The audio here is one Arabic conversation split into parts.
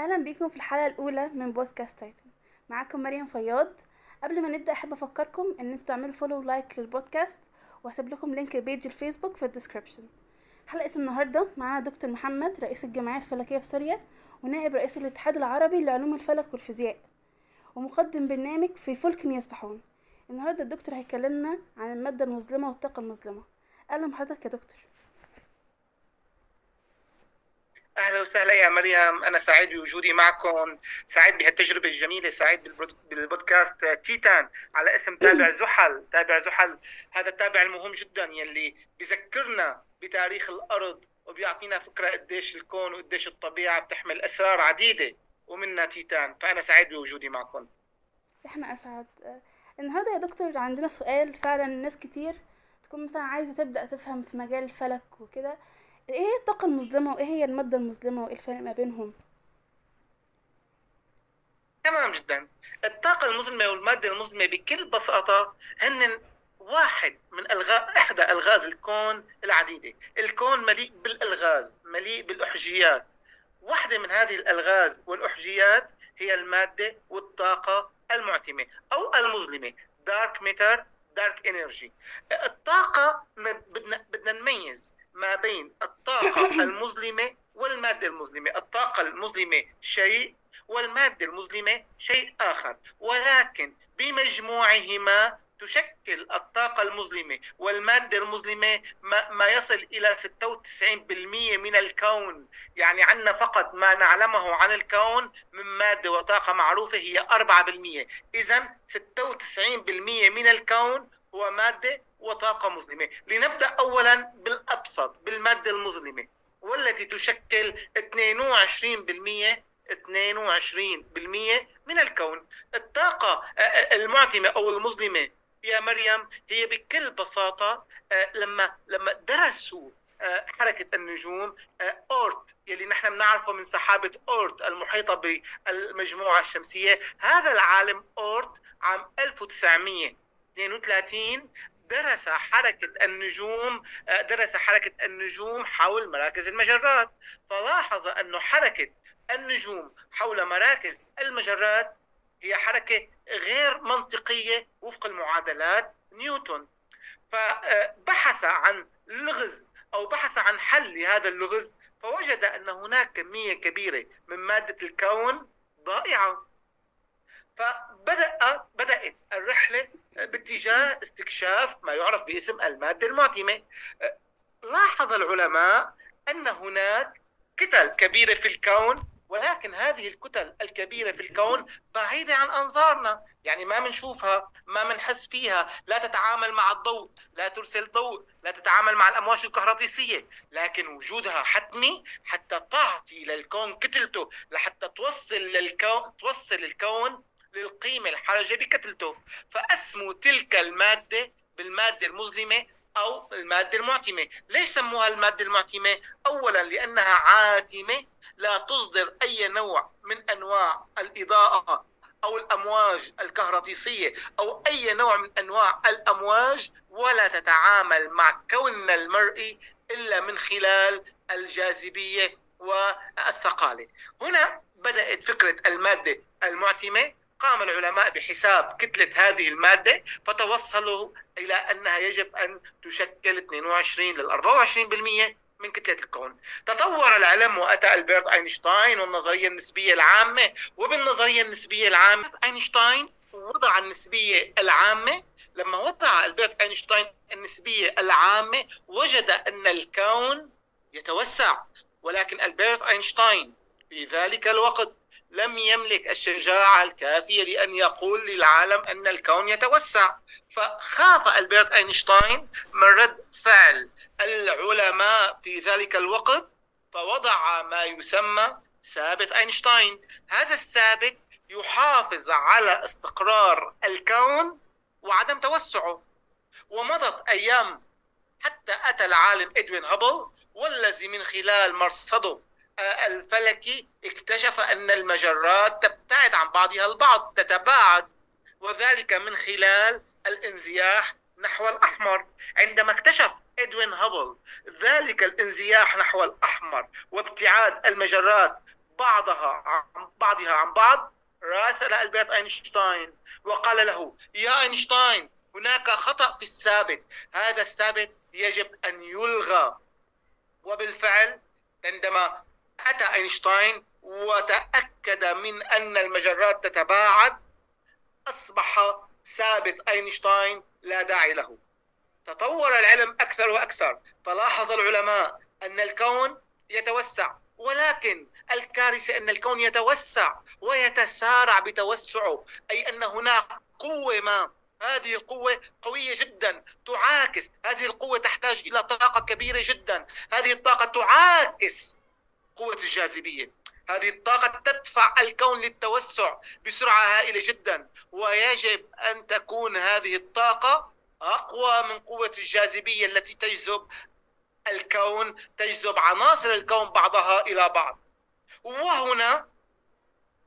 أهلا بيكم في الحلقة الأولى من بودكاست Titan. معاكم مريم فياض. قبل ما نبدأ أحب أفكركم إن أنتوا تعملوا follow و like للبودكاست وهسيب لكم link page الفيسبوك في ال description حلقة النهارده معانا دكتور محمد رئيس الجمعية الفلكية في سوريا ونائب رئيس الاتحاد العربي لعلوم الفلك والفيزياء ومقدم برنامج في فلك يسبحون النهارده الدكتور هيكلمنا عن المادة المظلمة والطاقة المظلمة. أهلا بحضرتك يا دكتور. أهلا وسهلا يا مريم. أنا سعيد بوجودي معكم. سعيد بهالتجربة الجميلة. سعيد بالبودكاست. تيتان على اسم تابع زحل. تابع زحل. هذا التابع المهم جدا يلي بذكرنا بتاريخ الأرض وبيعطينا فكرة قديش الكون وقديش الطبيعة بتحمل أسرار عديدة ومنها تيتان. فأنا سعيد بوجودي معكم. إحنا أسعد. النهارده يا دكتور عندنا سؤال. فعلا ناس كتير تكون مثلا عايزة تبدأ تفهم في مجال الفلك وكده. إيه هي الطاقة المظلمة وإيه هي المادة المظلمة وإيه الفرق ما بينهم؟ تمام جدا. الطاقة المظلمة والمادة المظلمة بكل بساطة هن واحد من الغاز إحدى ألغاز الكون العديدة. الكون مليء بالألغاز مليء بالأحجيات. واحدة من هذه الألغاز والأحجيات هي المادة والطاقة المعتمة أو المظلمة دارك ميتر دارك انرجي الطاقة بدنا بدنا نميز ما بين الطاقة المظلمة والمادة المظلمة. الطاقة المظلمة شيء والمادة المظلمة شيء آخر. ولكن بمجموعهما تشكل الطاقة المظلمة والمادة المظلمة ما, ما يصل إلى 96% من الكون. يعني عندنا فقط ما نعلمه عن الكون من مادة وطاقة معروفة هي 4% إذا 96% من الكون هو مادة وطاقة مظلمة لنبدأ أولا بالأبسط بالمادة المظلمة والتي تشكل 22% 22% من الكون. الطاقة المعتمة أو المظلمة يا مريم هي بكل بساطة لما لما درسوا حركة النجوم أورت يلي نحن بنعرفه من سحابة أورت المحيطة بالمجموعة الشمسية هذا العالم أورت عام 1932 درس حركة النجوم درس حركة النجوم حول مراكز المجرات. فلاحظ أن حركة النجوم حول مراكز المجرات هي حركة غير منطقية وفق المعادلات نيوتن. فبحث عن لغز أو بحث عن حل لهذا اللغز فوجد أن هناك كمية كبيرة من مادة الكون ضائعة. فبدأ بدأت الرحلة باتجاه استكشاف ما يعرف باسم المادة المعتمة. لاحظ العلماء أن هناك كتل كبيرة في الكون ولكن هذه الكتل الكبيرة في الكون بعيدة عن أنظارنا. يعني ما بنشوفها ما بنحس فيها. لا تتعامل مع الضوء لا ترسل ضوء لا تتعامل مع الأمواج الكهربائية لكن وجودها حتمي حتى تعطي للكون كتلته لحتى توصل للكون توصل الكون للقيمة الحرجة بكتلته. فأسموا تلك المادة بالمادة المظلمة أو المادة المعتمة. ليش سموها المادة المعتمة؟ أولا لأنها عاتمة لا تصدر أي نوع من أنواع الإضاءة أو الأمواج الكهرطيسية أو أي نوع من أنواع الأمواج ولا تتعامل مع كوننا المرئي إلا من خلال الجاذبية والثقالة. هنا بدأت فكرة المادة المعتمة قام العلماء بحساب كتلة هذه المادة فتوصلوا إلى أنها يجب أن تشكل 22 لل 24% من كتلة الكون. تطور العلم وأتى ألبرت أينشتاين والنظرية النسبية العامة وبالنظرية النسبية العامة أينشتاين وضع النسبية العامة. لما وضع ألبرت أينشتاين النسبية العامة وجد أن الكون يتوسع ولكن ألبرت أينشتاين في ذلك الوقت لم يملك الشجاعة الكافية لأن يقول للعالم أن الكون يتوسع. فخاف ألبرت أينشتاين من رد فعل العلماء في ذلك الوقت فوضع ما يسمى ثابت أينشتاين. هذا الثابت يحافظ على استقرار الكون وعدم توسعه. ومضت أيام حتى أتى العالم إدوين هابل والذي من خلال مرصده الفلكي اكتشف أن المجرات تبتعد عن بعضها البعض تتباعد وذلك من خلال الانزياح نحو الأحمر. عندما اكتشف إدوين هابل ذلك الانزياح نحو الأحمر وابتعاد المجرات بعضها عن بعضها عن بعض راسل ألبرت أينشتاين وقال له يا أينشتاين هناك خطأ في الثابت. هذا الثابت يجب أن يلغى. وبالفعل عندما أتى أينشتاين وتأكد من أن المجرات تتباعد أصبح ثابت أينشتاين لا داعي له. تطور العلم أكثر وأكثر. فلاحظ العلماء أن الكون يتوسع ولكن الكارثة أن الكون يتوسع ويتسارع بتوسعه أي أن هناك قوة ما. هذه القوة قوية جدا تعاكس. هذه القوة تحتاج إلى طاقة كبيرة جدا. هذه الطاقة تعاكس قوة الجاذبية. هذه الطاقة تدفع الكون للتوسع بسرعة هائلة جدا ويجب أن تكون هذه الطاقة أقوى من قوة الجاذبية التي تجذب الكون تجذب عناصر الكون بعضها إلى بعض. وهنا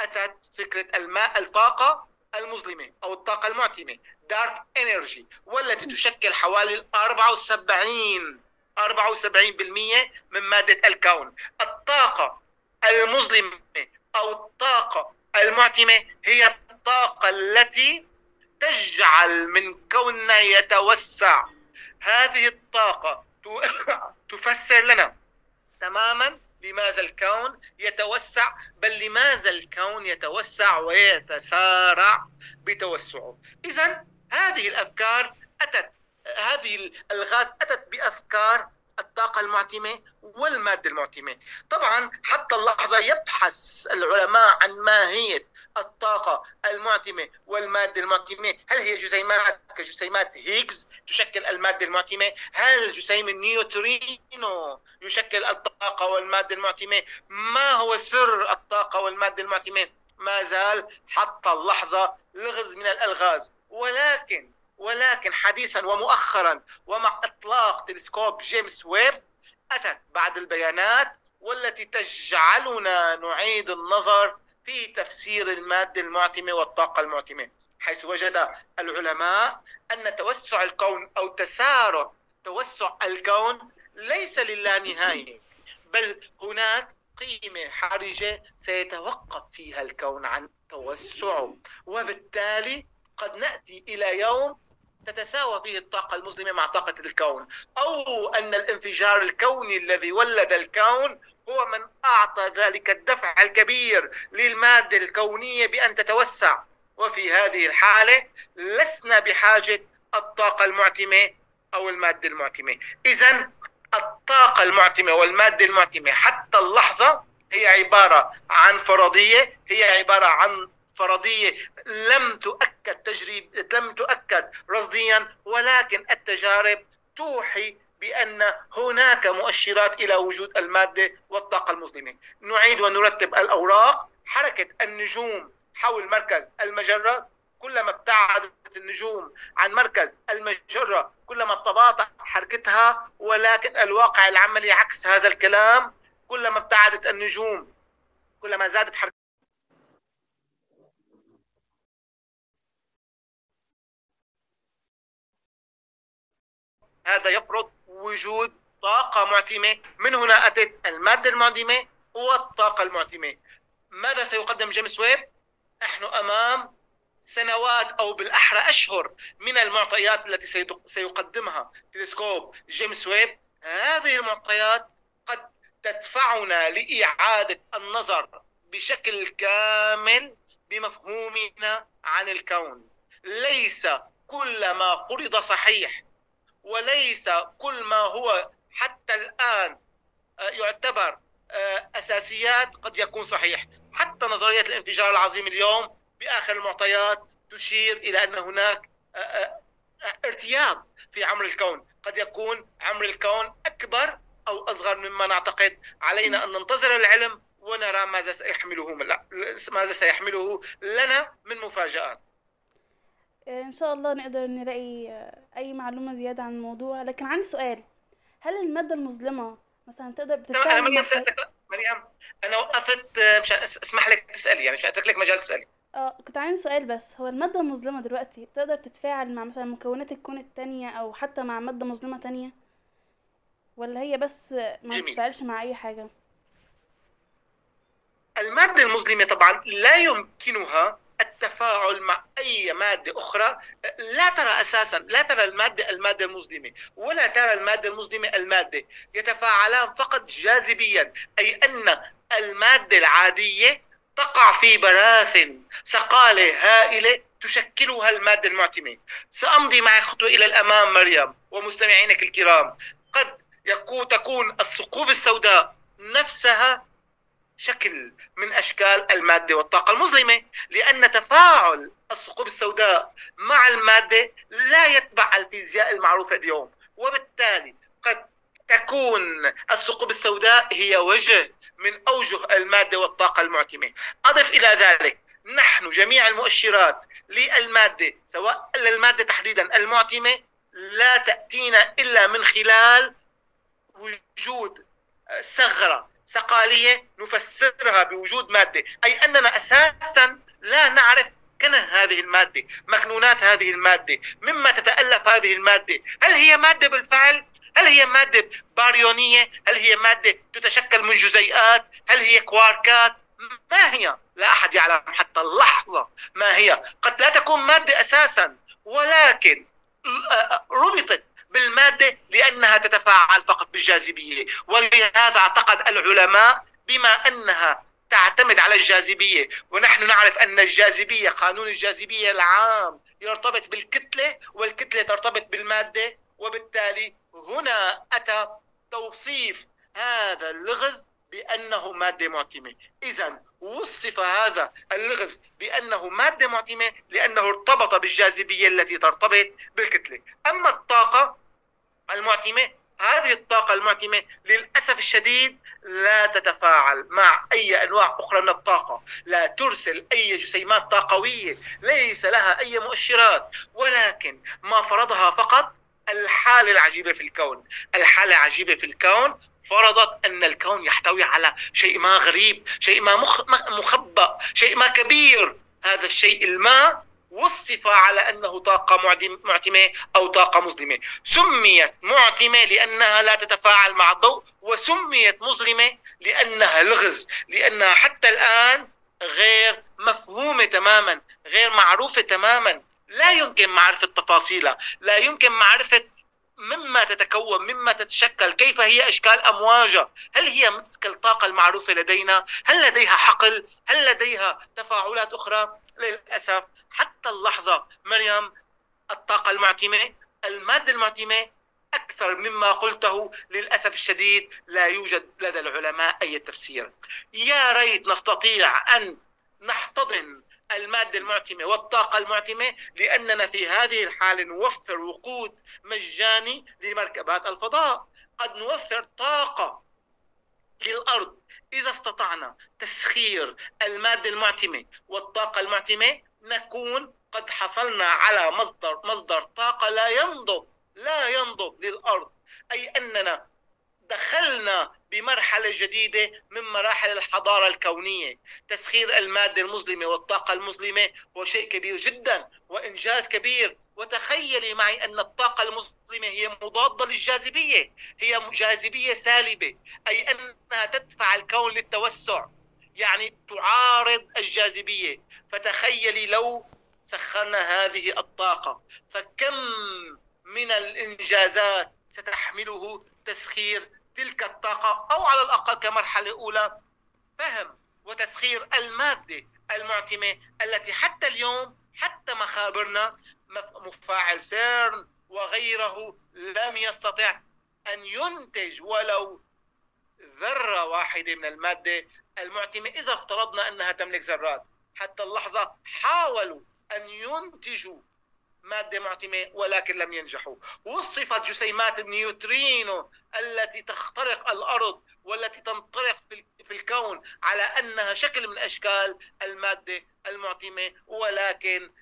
أتت فكرة الماء الطاقة المظلمة أو الطاقة المعتمة دارك انرجي والتي تشكل حوالي 74 74% من مادة الكون. الطاقة المظلمة أو الطاقة المعتمة هي الطاقة التي تجعل من كوننا يتوسع. هذه الطاقة تفسر لنا تماما لماذا الكون يتوسع بل لماذا الكون يتوسع ويتسارع بتوسعه. إذا هذه الأفكار أتت هذه الألغاز أتت بأفكار الطاقة المعتمة والمادة المعتمة. طبعا حتى اللحظة يبحث العلماء عن ماهية الطاقة المعتمة والمادة المعتمة. هل هي جسيمات كجسيمات هيجز تشكل المادة المعتمة؟ هل جسيم النيوترينو يشكل الطاقة والمادة المعتمة؟ ما هو سر الطاقة والمادة المعتمة؟ ما زال حتى اللحظة لغز من الألغاز. ولكن ولكن حديثا ومؤخرا ومع إطلاق تلسكوب جيمس ويب أتت بعض البيانات والتي تجعلنا نعيد النظر في تفسير المادة المعتمة والطاقة المعتمة حيث وجد العلماء أن توسع الكون أو تسارع توسع الكون ليس للانهاية بل هناك قيمة حرجة سيتوقف فيها الكون عن توسعه. وبالتالي قد نأتي إلى يوم تتساوى فيه الطاقة المظلمة مع طاقة الكون أو أن الانفجار الكوني الذي ولد الكون هو من أعطى ذلك الدفع الكبير للمادة الكونية بأن تتوسع. وفي هذه الحالة لسنا بحاجة الطاقة المعتمة أو المادة المعتمة. إذا الطاقة المعتمة والمادة المعتمة حتى اللحظة هي عبارة عن فرضية هي عبارة عن فرضية لم تؤكد تجريب لم تؤكد رصديا ولكن التجارب توحي بأن هناك مؤشرات إلى وجود المادة والطاقة المظلمة. نعيد ونرتب الأوراق. حركة النجوم حول مركز المجرة كلما ابتعدت النجوم عن مركز المجرة كلما تباطأ حركتها ولكن الواقع العملي عكس هذا الكلام. كلما ابتعدت النجوم كلما زادت حركتها هذا يفرض وجود طاقة معتمة. من هنا أتت المادة المعتمة والطاقة المعتمة. ماذا سيقدم جيمس ويب؟ نحن أمام سنوات أو بالأحرى أشهر من المعطيات التي سيقدمها تلسكوب جيمس ويب. هذه المعطيات قد تدفعنا لإعادة النظر بشكل كامل بمفهومنا عن الكون. ليس كل ما فرض صحيح وليس كل ما هو حتى الآن آه، يعتبر آه، أساسيات قد يكون صحيح. حتى نظرية الانفجار العظيم اليوم بآخر المعطيات تشير إلى أن هناك آه، ارتياب في عمر الكون. قد يكون عمر الكون أكبر أو أصغر مما نعتقد. علينا أن ننتظر العلم ونرى ماذا سيحمله ماذا سيحمله لنا من مفاجآت. إن شاء الله نقدر نلاقي أي معلومة زيادة عن الموضوع. لكن عندي سؤال. هل المادة المظلمة مثلا تقدر بتتفاعل أنا مريم مريم أنا وقفت مش اسمح لك تسألي يعني مش اترك لك مجال تسألي. آه كنت عندي سؤال بس. هو المادة المظلمة دلوقتي تقدر تتفاعل مع مثلا مكونات الكون التانية أو حتى مع مادة مظلمة تانية؟ ولا هي بس ما تتفاعلش مع أي حاجة؟ المادة المظلمة طبعا لا يمكنها التفاعل مع أي مادة أخرى لا ترى أساسا لا ترى المادة المادة المظلمة ولا ترى المادة المظلمة المادة يتفاعلان فقط جاذبيا أي أن المادة العادية تقع في براثن صقاله هائلة تشكلها المادة المعتمة. سأمضي معك خطوة إلى الأمام مريم ومستمعينك الكرام. قد يكون تكون الثقوب السوداء نفسها شكل من أشكال المادة والطاقة المظلمة لأن تفاعل الثقوب السوداء مع المادة لا يتبع الفيزياء المعروفة اليوم وبالتالي قد تكون الثقوب السوداء هي وجه من أوجه المادة والطاقة المعتمة. أضف إلى ذلك نحن جميع المؤشرات للمادة سواء للمادة تحديدا المعتمة لا تأتينا إلا من خلال وجود ثغرة سقاليه نفسرها بوجود مادة. أي أننا أساسا لا نعرف كنه هذه المادة مكنونات هذه المادة مما تتألف هذه المادة. هل هي مادة بالفعل؟ هل هي مادة باريونيه هل هي مادة تتشكل من جزيئات؟ هل هي كواركات؟ ما هي؟ لا أحد يعلم حتى اللحظة ما هي. قد لا تكون مادة أساسا ولكن ربطت بالمادة لأنها تتفاعل فقط بالجاذبية. ولهذا اعتقد العلماء بما أنها تعتمد على الجاذبية ونحن نعرف أن الجاذبية قانون الجاذبية العام يرتبط بالكتلة والكتلة ترتبط بالمادة وبالتالي هنا أتى توصيف هذا اللغز بأنه مادة معتمة. إذا وصف هذا اللغز بأنه مادة معتمة لأنه ارتبط بالجاذبية التي ترتبط بالكتلة. أما الطاقة المعتمة. هذه الطاقة المعتمة للأسف الشديد لا تتفاعل مع أي أنواع أخرى من الطاقة. لا ترسل أي جسيمات طاقوية ليس لها أي مؤشرات. ولكن ما فرضها فقط الحالة العجيبة في الكون. الحالة العجيبة في الكون فرضت أن الكون يحتوي على شيء ما غريب شيء ما مخ... مخبأ شيء ما كبير. هذا الشيء الما وصف على أنه طاقة معتمة أو طاقة مظلمة، سميت معتمة لأنها لا تتفاعل مع الضوء، وسميت مظلمة لأنها لغز، لأنها حتى الآن غير مفهومة تماما، غير معروفة تماما، لا يمكن معرفة تفاصيلها، لا يمكن معرفة مما تتكون مما تتشكل كيف هي أشكال أمواجها هل هي مثل الطاقة المعروفة لدينا؟ هل لديها حقل هل لديها تفاعلات أخرى؟ للأسف حتى اللحظة مريم الطاقة المعتمة المادة المعتمة أكثر مما قلته للأسف الشديد لا يوجد لدى العلماء أي تفسير. يا ريت نستطيع أن نحتضن المادة المعتمة والطاقة المعتمة لأننا في هذه الحالة نوفر وقود مجاني لمركبات الفضاء. قد نوفر طاقة للأرض إذا استطعنا تسخير المادة المعتمة والطاقة المعتمة نكون قد حصلنا على مصدر مصدر طاقة لا ينضب لا ينضب للأرض. أي أننا دخلنا بمرحلة جديدة من مراحل الحضارة الكونية. تسخير المادة المظلمة والطاقة المظلمة هو شيء كبير جدا وإنجاز كبير. وتخيلي معي أن الطاقة المظلمة هي مضادة للجاذبية. هي جاذبية سالبة أي أنها تدفع الكون للتوسع يعني تعارض الجاذبية. فتخيلي لو سخرنا هذه الطاقة فكم من الإنجازات ستحمله تسخير تلك الطاقة؟ أو على الأقل كمرحلة أولى فهم وتسخير المادة المعتمة التي حتى اليوم حتى مخابرنا مفاعل سيرن وغيره لم يستطع أن ينتج ولو ذرة واحدة من المادة المعتمة إذا افترضنا أنها تملك ذرات. حتى اللحظة حاولوا أن ينتجوا مادة معتمة ولكن لم ينجحوا. وصفت جسيمات النيوترينو التي تخترق الأرض والتي تنطلق في الكون على أنها شكل من أشكال المادة المعتمة ولكن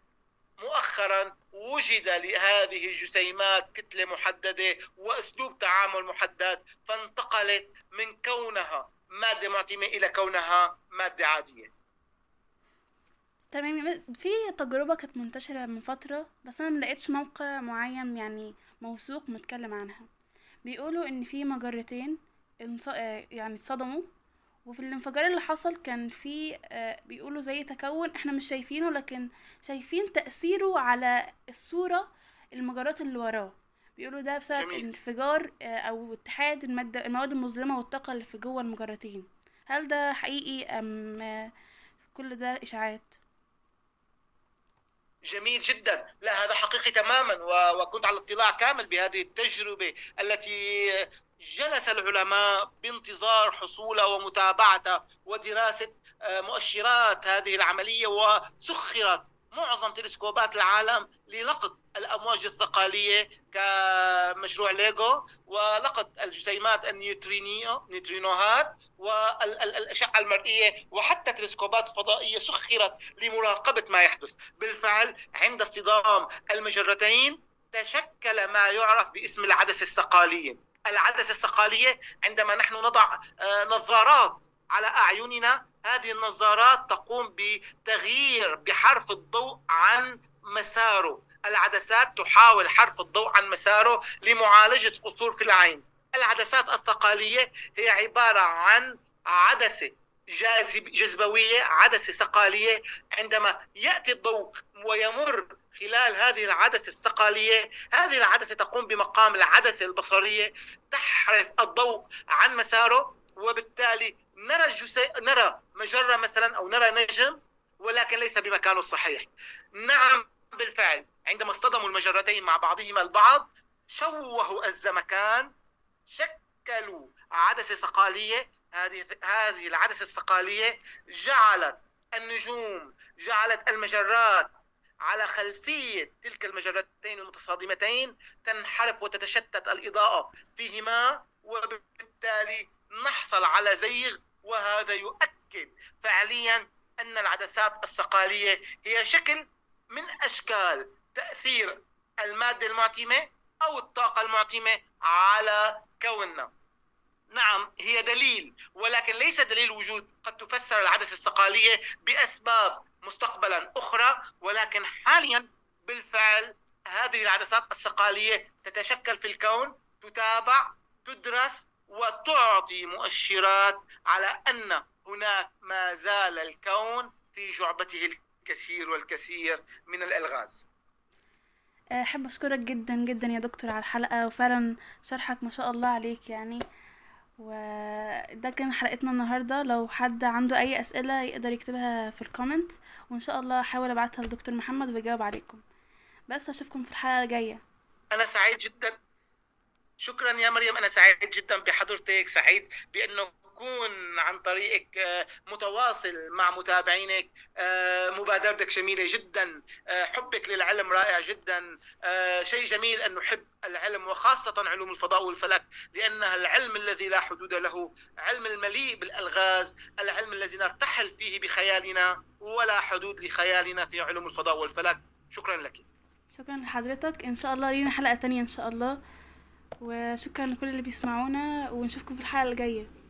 مؤخرا وجد لهذه الجسيمات كتلة محددة وأسلوب تعامل محدد فانتقلت من كونها مادة معتمة إلى كونها مادة عادية. تمام في تجربة كانت منتشرة من فترة بس أنا ملقتش موقع معين يعني موثوق متكلم عنها. بيقولوا إن في مجرتين يعني اتصدموا. وفي الانفجار اللي حصل كان في آه، بيقولوا زي تكون إحنا مش شايفينه لكن شايفين تأثيره على الصورة المجرات اللي وراه. بيقولوا ده بسبب جميل. انفجار آه، أو اتحاد المادة المواد المظلمة والطاقة اللي في جوه المجرتين. هل ده حقيقي أم آه، كل ده إشاعات؟ جميل جدا. لا هذا حقيقي تماما وكنت على اطلاع كامل بهذه التجربة التي جلس العلماء بانتظار حصولها ومتابعتها ودراسة آه، مؤشرات هذه العملية وسخرت معظم تلسكوبات العالم للقط. الأمواج الثقالية كمشروع ليجو ولقط الجسيمات النيوترينيو نيوترينوهات والأشعة المرئية وحتى تلسكوبات فضائية سخرت لمراقبة ما يحدث. بالفعل عند اصطدام المجرتين تشكل ما يعرف باسم العدسة الثقالية. العدسة الثقالية عندما نحن نضع آه، نظارات على أعيننا هذه النظارات تقوم بتغيير بحرف الضوء عن مساره. العدسات تحاول حرف الضوء عن مساره لمعالجة قصور في العين. العدسات الثقالية هي عبارة عن عدسة جاذب جذبوية عدسة ثقالية. عندما يأتي الضوء ويمر خلال هذه العدسة الثقالية هذه العدسة تقوم بمقام العدسة البصرية. تحرف الضوء عن مساره وبالتالي نرى الجسي... نرى مجرة مثلا أو نرى نجم ولكن ليس بمكانه الصحيح. نعم بالفعل. عندما اصطدموا المجرتين مع بعضهما البعض شوهوا الزمكان شكلوا عدسة ثقالية هذه هذه العدسة الثقالية جعلت النجوم جعلت المجرات على خلفية تلك المجرتين المتصادمتين تنحرف وتتشتت الإضاءة فيهما وبالتالي نحصل على زيغ وهذا يؤكد فعليا أن العدسات الثقالية هي شكل من أشكال تأثير المادة المعتمة أو الطاقة المعتمة على كوننا. نعم هي دليل ولكن ليس دليل وجود قد تفسر العدسة الثقالية بأسباب مستقبلا أخرى ولكن حاليا بالفعل هذه العدسات الثقالية تتشكل في الكون تتابع تدرس وتعطي مؤشرات على أن هناك ما زال الكون في جعبته الكثير والكثير من الألغاز. آه، أحب أشكرك جدا جدا يا دكتور على الحلقة وفعلا شرحك ما شاء الله عليك يعني. وده كان حلقتنا النهاردة. لو حد عنده أي أسئلة يقدر يكتبها في الكومنت وإن شاء الله هحاول أبعتها لدكتور محمد ويجاوب عليكم. بس أشوفكم في الحلقة الجاية. أنا سعيد جدا. شكرا يا مريم. أنا سعيد جدا بحضرتك سعيد بأنه أكون عن طريقك آه، متواصل مع متابعينك آه، مبادرتك جميلة جدا آه، حبك للعلم رائع جدا شيء جميل أن نحب العلم وخاصة علوم الفضاء والفلك لأنها العلم الذي لا حدود له علم المليء بالألغاز العلم الذي نرتحل فيه بخيالنا ولا حدود لخيالنا في علوم الفضاء والفلك. شكرا لك. شكرا لحضرتك. إن شاء الله لينا حلقة تانية إن شاء الله. وشكرا لكل اللي بيسمعونا ونشوفكم في الحلقة الجاية.